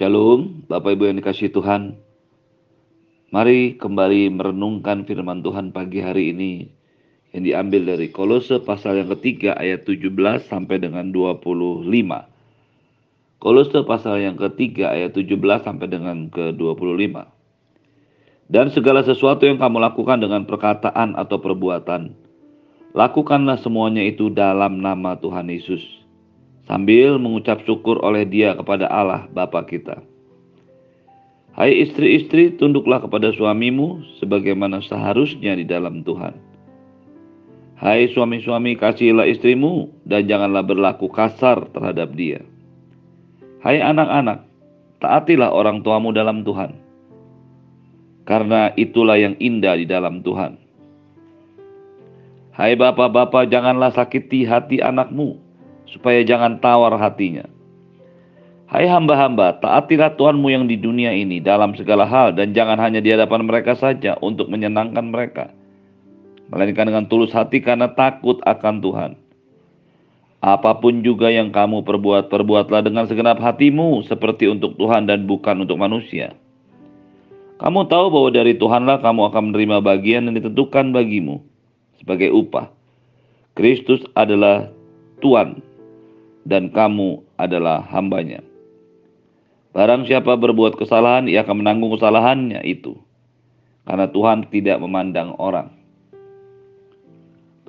Shalom, Bapak Ibu yang dikasih Tuhan. Mari kembali merenungkan firman Tuhan pagi hari ini yang diambil dari Kolose pasal yang ketiga ayat 17 sampai dengan 25. Kolose pasal yang ketiga ayat 17 sampai dengan ke 25. Dan segala sesuatu yang kamu lakukan dengan perkataan atau perbuatan, lakukanlah semuanya itu dalam nama Tuhan Yesus, sambil mengucap syukur oleh dia kepada Allah Bapa kita. Hai istri-istri, tunduklah kepada suamimu sebagaimana seharusnya di dalam Tuhan. Hai suami-suami, kasihilah istrimu dan janganlah berlaku kasar terhadap dia. Hai anak-anak, taatilah orang tuamu dalam Tuhan karena itulah yang indah di dalam Tuhan. Hai bapak-bapak, janganlah sakiti hati anakmu, supaya jangan tawar hatinya. Hai hamba-hamba, taatilah Tuhanmu yang di dunia ini dalam segala hal, dan jangan hanya di hadapan mereka saja untuk menyenangkan mereka, melainkan dengan tulus hati karena takut akan Tuhan. Apa pun juga yang kamu perbuat, perbuatlah dengan segenap hatimu, seperti untuk Tuhan dan bukan untuk manusia kamu tahu bahwa dari Tuhanlah kamu akan menerima bagian yang ditentukan bagimu sebagai upah. Kristus adalah Tuhan dan kamu adalah hambanya. Barang siapa berbuat kesalahan, ia akan menanggung kesalahannya itu. Karena Tuhan tidak memandang orang.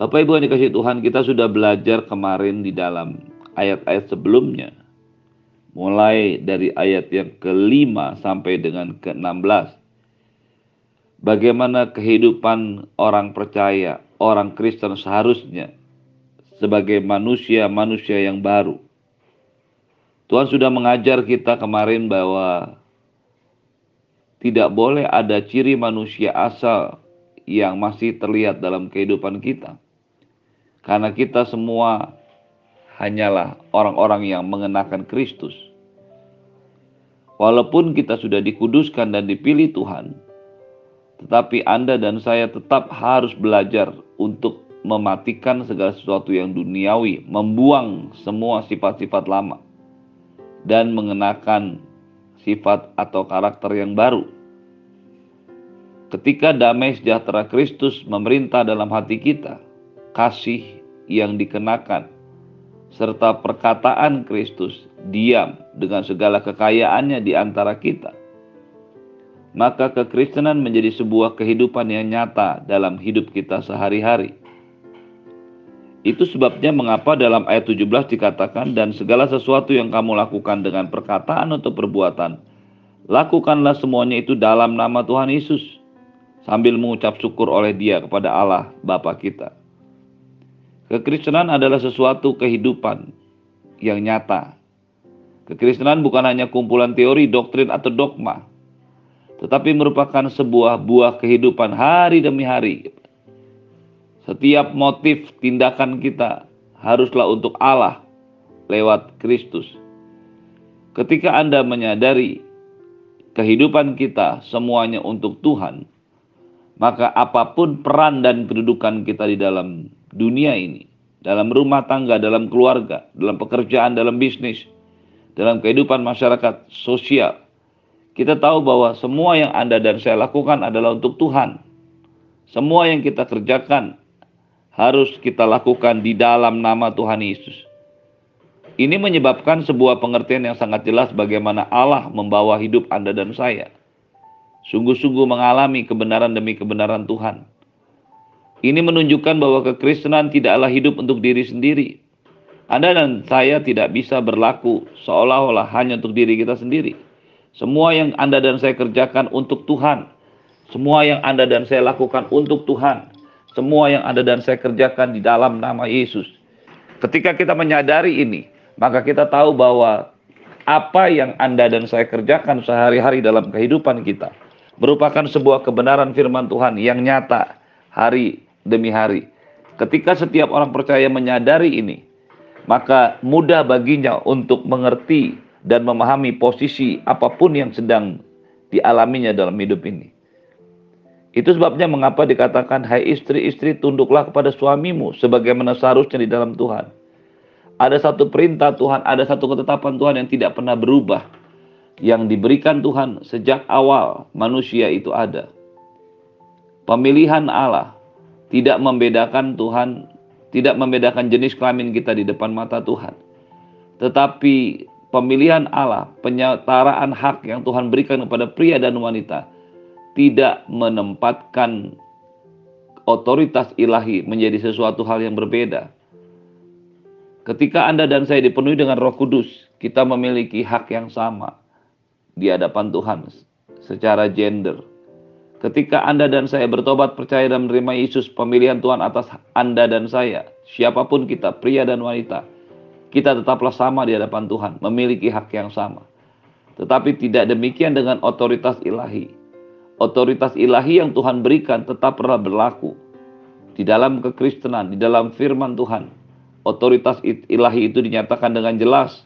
Bapak Ibu yang dikasih Tuhan, kita sudah belajar kemarin di dalam ayat-ayat sebelumnya. Mulai dari ayat yang kelima sampai dengan ke-16 bagaimana kehidupan orang percaya, orang Kristen seharusnya sebagai manusia-manusia yang baru. Tuhan sudah mengajar kita kemarin bahwa tidak boleh ada ciri manusia asal yang masih terlihat dalam kehidupan kita. Karena kita semua hanyalah orang-orang yang mengenakan Kristus. Walaupun kita sudah dikuduskan dan dipilih Tuhan, tetapi Anda dan saya tetap harus belajar untuk mematikan segala sesuatu yang duniawi, membuang semua sifat-sifat lama, dan mengenakan sifat atau karakter yang baru. Ketika damai sejahtera Kristus memerintah dalam hati kita, kasih yang dikenakan, serta perkataan Kristus diam dengan segala kekayaannya di antara kita, maka kekristenan menjadi sebuah kehidupan yang nyata dalam hidup kita sehari-hari. Itu sebabnya mengapa dalam ayat 17 dikatakan dan segala sesuatu yang kamu lakukan dengan perkataan atau perbuatan, lakukanlah semuanya itu dalam nama Tuhan Yesus sambil mengucap syukur oleh Dia kepada Allah Bapa kita. Kekristenan adalah sesuatu kehidupan yang nyata. Kekristenan bukan hanya kumpulan teori, doktrin atau dogma, tetapi merupakan sebuah buah kehidupan hari demi hari. Setiap motif tindakan kita haruslah untuk Allah lewat Kristus. Ketika Anda menyadari kehidupan kita semuanya untuk Tuhan, maka apa pun peran dan kedudukan kita di dalam dunia ini, dalam rumah tangga, dalam keluarga, dalam pekerjaan, dalam bisnis, dalam kehidupan masyarakat sosial, kita tahu bahwa semua yang Anda dan saya lakukan adalah untuk Tuhan. Semua yang kita kerjakan harus kita lakukan di dalam nama Tuhan Yesus. Ini menyebabkan sebuah pengertian yang sangat jelas bagaimana Allah membawa hidup Anda dan saya. Sungguh-sungguh mengalami kebenaran demi kebenaran Tuhan. Ini menunjukkan bahwa kekristenan tidaklah hidup untuk diri sendiri. Anda dan saya tidak bisa berlaku seolah-olah hanya untuk diri kita sendiri semua yang Anda dan saya kerjakan untuk Tuhan. Semua yang Anda dan saya lakukan untuk Tuhan. Semua yang Anda dan saya kerjakan di dalam nama Yesus. Ketika kita menyadari ini, maka kita tahu bahwa apa yang Anda dan saya kerjakan sehari-hari dalam kehidupan kita merupakan sebuah kebenaran firman Tuhan yang nyata hari demi hari. Ketika setiap orang percaya menyadari ini, maka mudah baginya untuk mengerti dan memahami posisi apa pun yang sedang dialaminya dalam hidup ini. Itu sebabnya mengapa dikatakan, hai istri-istri tunduklah kepada suamimu sebagaimana seharusnya di dalam Tuhan. Ada satu perintah Tuhan, ada satu ketetapan Tuhan yang tidak pernah berubah. yang diberikan Tuhan sejak awal manusia itu ada. Pemilihan Allah tidak membedakan Tuhan, tidak membedakan jenis kelamin kita di depan mata Tuhan. Tetapi pemilihan Allah, penyetaraan hak yang Tuhan berikan kepada pria dan wanita tidak menempatkan otoritas ilahi menjadi sesuatu hal yang berbeda. Ketika Anda dan saya dipenuhi dengan Roh Kudus, kita memiliki hak yang sama di hadapan Tuhan secara gender. Ketika Anda dan saya bertobat percaya dan menerima Yesus pemilihan Tuhan atas Anda dan saya, siapa pun kita, pria dan wanita, kita tetaplah sama di hadapan Tuhan, memiliki hak yang sama. Tetapi tidak demikian dengan otoritas ilahi. Otoritas ilahi yang Tuhan berikan tetap pernah berlaku. Di dalam kekristenan, di dalam firman Tuhan, otoritas ilahi itu dinyatakan dengan jelas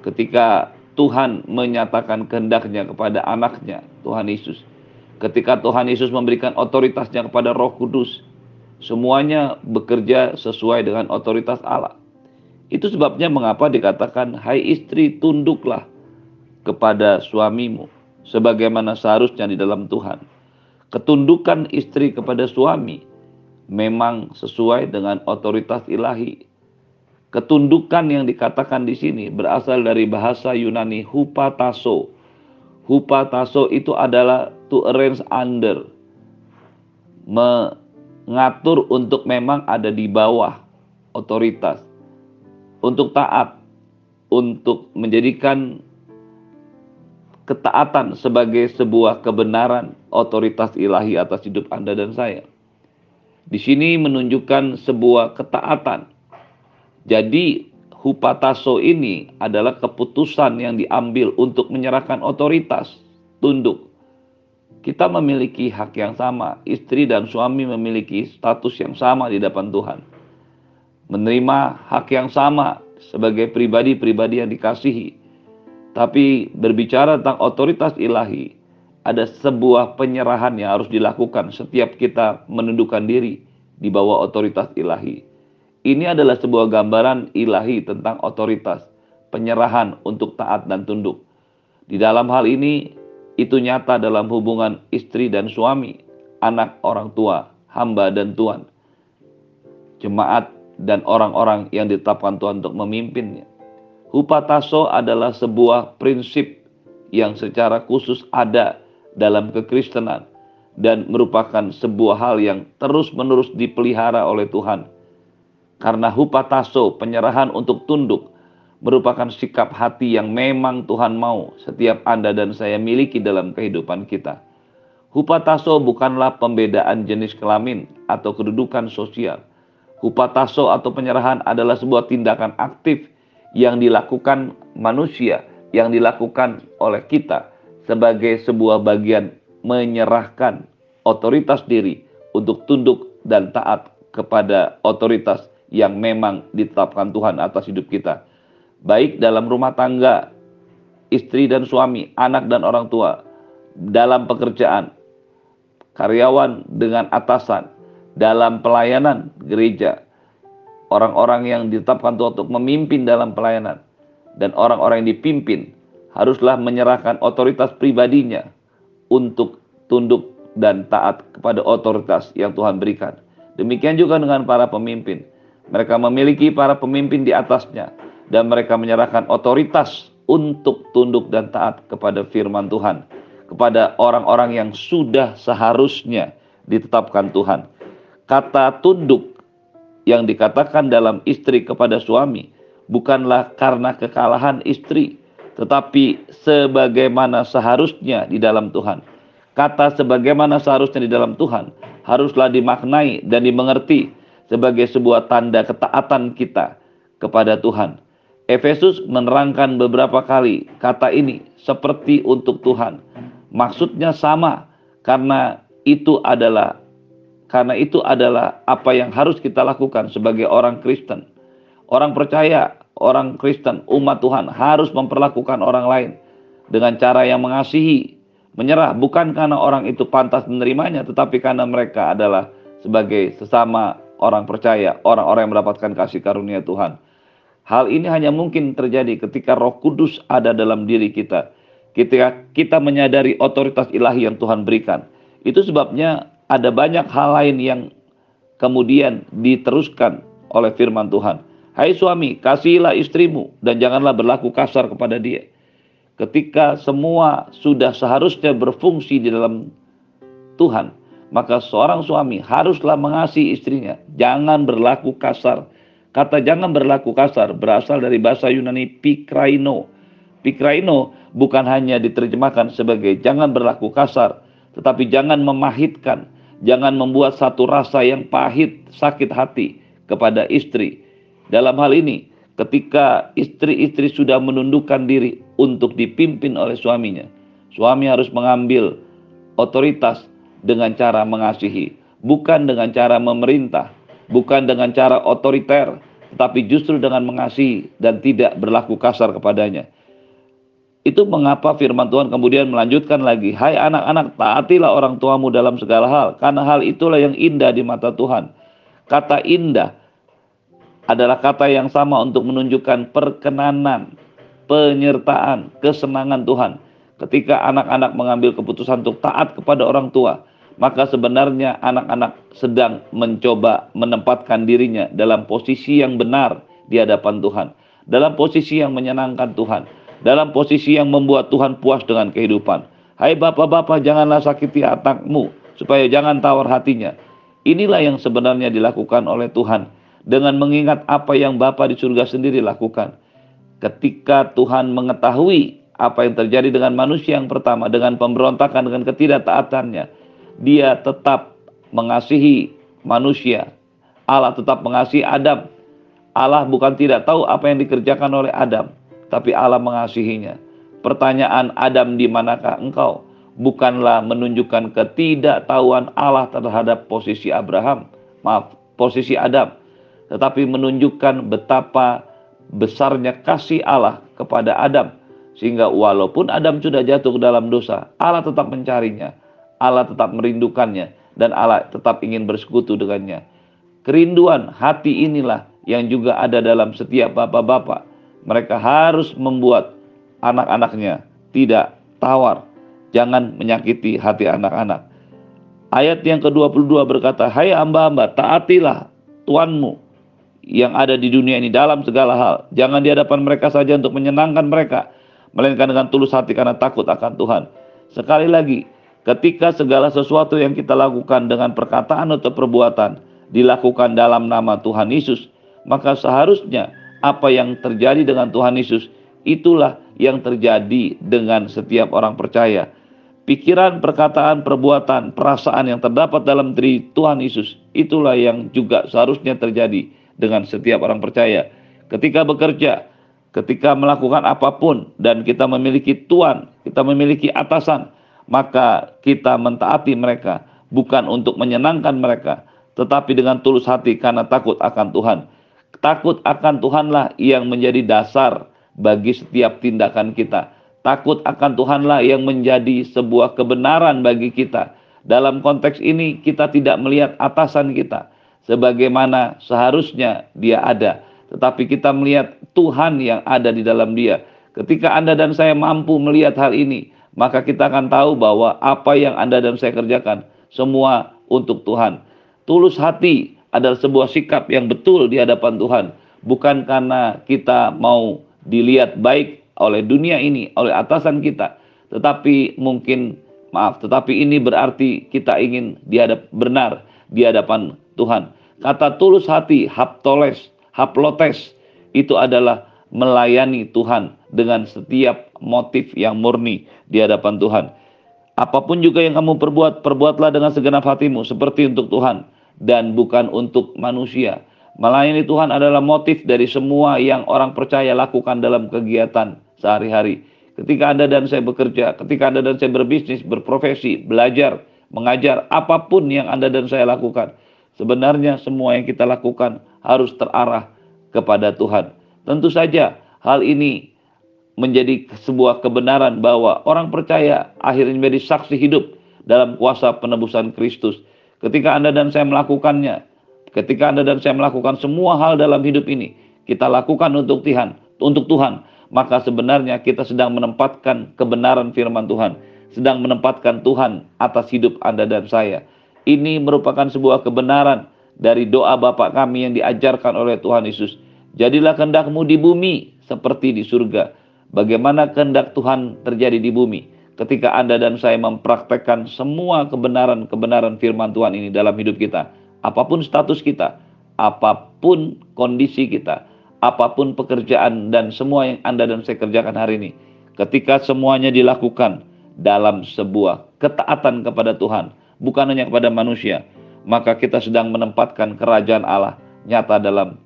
ketika Tuhan menyatakan kehendaknya kepada anaknya, Tuhan Yesus. Ketika Tuhan Yesus memberikan otoritasnya kepada roh kudus, semuanya bekerja sesuai dengan otoritas Allah. Itu sebabnya mengapa dikatakan, hai istri tunduklah kepada suamimu, sebagaimana seharusnya di dalam Tuhan. Ketundukan istri kepada suami memang sesuai dengan otoritas ilahi Ketundukan yang dikatakan di sini berasal dari bahasa Yunani hupataso. Hupataso itu adalah to arrange under. Mengatur untuk memang ada di bawah otoritas. Untuk taat. Untuk menjadikan ketaatan sebagai sebuah kebenaran otoritas ilahi atas hidup Anda dan saya. Di sini menunjukkan sebuah ketaatan jadi hupataso ini adalah keputusan yang diambil untuk menyerahkan otoritas, tunduk. Kita memiliki hak yang sama, istri dan suami memiliki status yang sama di depan Tuhan. Menerima hak yang sama sebagai pribadi-pribadi yang dikasihi. Tapi berbicara tentang otoritas ilahi, ada sebuah penyerahan yang harus dilakukan setiap kita menundukkan diri di bawah otoritas ilahi. Ini adalah sebuah gambaran ilahi tentang otoritas, penyerahan untuk taat dan tunduk. Di dalam hal ini, itu nyata dalam hubungan istri dan suami, anak orang tua, hamba dan tuan, jemaat dan orang-orang yang ditetapkan Tuhan untuk memimpinnya. Hupataso adalah sebuah prinsip yang secara khusus ada dalam kekristenan dan merupakan sebuah hal yang terus-menerus dipelihara oleh Tuhan karena hupataso, penyerahan untuk tunduk, merupakan sikap hati yang memang Tuhan mau setiap Anda dan saya miliki dalam kehidupan kita. Hupataso bukanlah pembedaan jenis kelamin atau kedudukan sosial. Hupataso atau penyerahan adalah sebuah tindakan aktif yang dilakukan manusia, yang dilakukan oleh kita sebagai sebuah bagian menyerahkan otoritas diri untuk tunduk dan taat kepada otoritas yang memang ditetapkan Tuhan atas hidup kita. Baik dalam rumah tangga, istri dan suami, anak dan orang tua, dalam pekerjaan, karyawan dengan atasan, dalam pelayanan gereja, orang-orang yang ditetapkan Tuhan untuk memimpin dalam pelayanan, dan orang-orang yang dipimpin haruslah menyerahkan otoritas pribadinya untuk tunduk dan taat kepada otoritas yang Tuhan berikan. Demikian juga dengan para pemimpin mereka memiliki para pemimpin di atasnya dan mereka menyerahkan otoritas untuk tunduk dan taat kepada firman Tuhan, kepada orang-orang yang sudah seharusnya ditetapkan Tuhan. Kata tunduk yang dikatakan dalam istri kepada suami bukanlah karena kekalahan istri, tetapi sebagaimana seharusnya di dalam Tuhan. Kata sebagaimana seharusnya di dalam Tuhan haruslah dimaknai dan dimengerti sebagai sebuah tanda ketaatan kita kepada Tuhan. Efesus menerangkan beberapa kali kata ini seperti untuk Tuhan. Maksudnya sama karena itu adalah karena itu adalah apa yang harus kita lakukan sebagai orang Kristen. Orang percaya, orang Kristen, umat Tuhan harus memperlakukan orang lain dengan cara yang mengasihi, menyerah bukan karena orang itu pantas menerimanya tetapi karena mereka adalah sebagai sesama orang percaya, orang-orang yang mendapatkan kasih karunia Tuhan. Hal ini hanya mungkin terjadi ketika Roh Kudus ada dalam diri kita, ketika kita menyadari otoritas ilahi yang Tuhan berikan. Itu sebabnya ada banyak hal lain yang kemudian diteruskan oleh firman Tuhan. Hai suami, kasihilah istrimu dan janganlah berlaku kasar kepada dia. Ketika semua sudah seharusnya berfungsi di dalam Tuhan, maka seorang suami haruslah mengasihi istrinya, jangan berlaku kasar. Kata jangan berlaku kasar berasal dari bahasa Yunani pikraino. Pikraino bukan hanya diterjemahkan sebagai jangan berlaku kasar, tetapi jangan memahitkan, jangan membuat satu rasa yang pahit, sakit hati kepada istri. Dalam hal ini, ketika istri-istri sudah menundukkan diri untuk dipimpin oleh suaminya, suami harus mengambil otoritas dengan cara mengasihi, bukan dengan cara memerintah, bukan dengan cara otoriter, tetapi justru dengan mengasihi dan tidak berlaku kasar kepadanya. Itu mengapa firman Tuhan kemudian melanjutkan lagi, "Hai anak-anak, taatilah orang tuamu dalam segala hal, karena hal itulah yang indah di mata Tuhan." Kata indah adalah kata yang sama untuk menunjukkan perkenanan, penyertaan, kesenangan Tuhan. Ketika anak-anak mengambil keputusan untuk taat kepada orang tua, maka sebenarnya anak-anak sedang mencoba menempatkan dirinya dalam posisi yang benar di hadapan Tuhan, dalam posisi yang menyenangkan Tuhan, dalam posisi yang membuat Tuhan puas dengan kehidupan. Hai bapak-bapak, janganlah sakiti anakmu supaya jangan tawar hatinya. Inilah yang sebenarnya dilakukan oleh Tuhan dengan mengingat apa yang Bapa di surga sendiri lakukan. Ketika Tuhan mengetahui apa yang terjadi dengan manusia yang pertama dengan pemberontakan dengan ketidaktaatannya, dia tetap mengasihi manusia. Allah tetap mengasihi Adam. Allah bukan tidak tahu apa yang dikerjakan oleh Adam, tapi Allah mengasihinya. Pertanyaan Adam di manakah engkau? Bukanlah menunjukkan ketidaktahuan Allah terhadap posisi Abraham, maaf, posisi Adam, tetapi menunjukkan betapa besarnya kasih Allah kepada Adam sehingga walaupun Adam sudah jatuh ke dalam dosa, Allah tetap mencarinya Allah tetap merindukannya dan Allah tetap ingin bersekutu dengannya. Kerinduan hati inilah yang juga ada dalam setiap bapak-bapak. Mereka harus membuat anak-anaknya tidak tawar. Jangan menyakiti hati anak-anak. Ayat yang ke-22 berkata, Hai hamba-hamba, taatilah Tuanmu yang ada di dunia ini dalam segala hal. Jangan di hadapan mereka saja untuk menyenangkan mereka, melainkan dengan tulus hati karena takut akan Tuhan. Sekali lagi, Ketika segala sesuatu yang kita lakukan dengan perkataan atau perbuatan dilakukan dalam nama Tuhan Yesus, maka seharusnya apa yang terjadi dengan Tuhan Yesus itulah yang terjadi dengan setiap orang percaya. Pikiran, perkataan, perbuatan, perasaan yang terdapat dalam diri Tuhan Yesus itulah yang juga seharusnya terjadi dengan setiap orang percaya. Ketika bekerja, ketika melakukan apa pun dan kita memiliki Tuhan, kita memiliki atasan, maka kita mentaati mereka bukan untuk menyenangkan mereka, tetapi dengan tulus hati karena takut akan Tuhan. Takut akan Tuhanlah yang menjadi dasar bagi setiap tindakan kita. Takut akan Tuhanlah yang menjadi sebuah kebenaran bagi kita. Dalam konteks ini kita tidak melihat atasan kita sebagaimana seharusnya dia ada, tetapi kita melihat Tuhan yang ada di dalam dia. Ketika Anda dan saya mampu melihat hal ini, maka kita akan tahu bahwa apa yang Anda dan saya kerjakan semua untuk Tuhan. Tulus hati adalah sebuah sikap yang betul di hadapan Tuhan, bukan karena kita mau dilihat baik oleh dunia ini, oleh atasan kita, tetapi mungkin maaf, tetapi ini berarti kita ingin dihadap benar di hadapan Tuhan. Kata tulus hati, haptoles, haplotes itu adalah melayani Tuhan dengan setiap motif yang murni di hadapan Tuhan. Apa pun juga yang kamu perbuat, perbuatlah dengan segenap hatimu seperti untuk Tuhan dan bukan untuk manusia. Melayani Tuhan adalah motif dari semua yang orang percaya lakukan dalam kegiatan sehari-hari. Ketika Anda dan saya bekerja, ketika Anda dan saya berbisnis, berprofesi, belajar, mengajar, apa pun yang Anda dan saya lakukan, sebenarnya semua yang kita lakukan harus terarah kepada Tuhan. Tentu saja hal ini menjadi sebuah kebenaran bahwa orang percaya akhirnya menjadi saksi hidup dalam kuasa penebusan Kristus. Ketika Anda dan saya melakukannya, ketika Anda dan saya melakukan semua hal dalam hidup ini, kita lakukan untuk Tuhan, untuk Tuhan, maka sebenarnya kita sedang menempatkan kebenaran firman Tuhan, sedang menempatkan Tuhan atas hidup Anda dan saya. Ini merupakan sebuah kebenaran dari doa Bapa kami yang diajarkan oleh Tuhan Yesus. Jadilah kehendakmu di bumi seperti di surga. Bagaimana kehendak Tuhan terjadi di bumi? Ketika Anda dan saya mempraktekkan semua kebenaran-kebenaran firman Tuhan ini dalam hidup kita. Apa pun status kita, apa pun kondisi kita, apa pun pekerjaan dan semua yang Anda dan saya kerjakan hari ini. Ketika semuanya dilakukan dalam sebuah ketaatan kepada Tuhan, bukan hanya kepada manusia, maka kita sedang menempatkan kerajaan Allah nyata dalam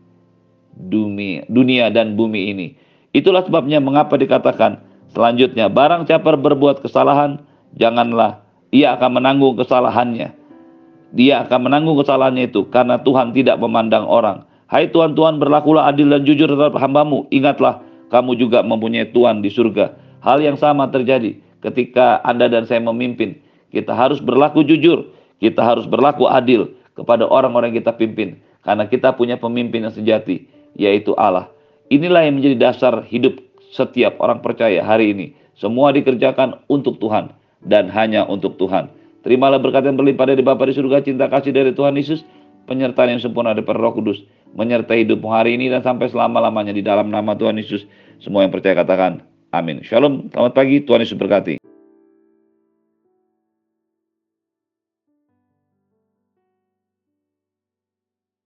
dunia, dunia dan bumi ini. Itulah sebabnya mengapa dikatakan selanjutnya, barang siapa berbuat kesalahan, janganlah ia akan menanggung kesalahannya. Dia akan menanggung kesalahannya itu karena Tuhan tidak memandang orang. Hai Tuhan, Tuhan berlakulah adil dan jujur terhadap hambamu. Ingatlah, kamu juga mempunyai Tuhan di surga. Hal yang sama terjadi ketika Anda dan saya memimpin. Kita harus berlaku jujur, kita harus berlaku adil kepada orang-orang yang kita pimpin. Karena kita punya pemimpin yang sejati, yaitu Allah. Inilah yang menjadi dasar hidup setiap orang percaya hari ini. Semua dikerjakan untuk Tuhan dan hanya untuk Tuhan. Terimalah berkat yang berlimpah dari Bapa di surga, cinta kasih dari Tuhan Yesus, penyertaan yang sempurna dari Roh Kudus, menyertai hidupmu hari ini dan sampai selama-lamanya di dalam nama Tuhan Yesus. Semua yang percaya katakan amin. Shalom, selamat pagi, Tuhan Yesus berkati.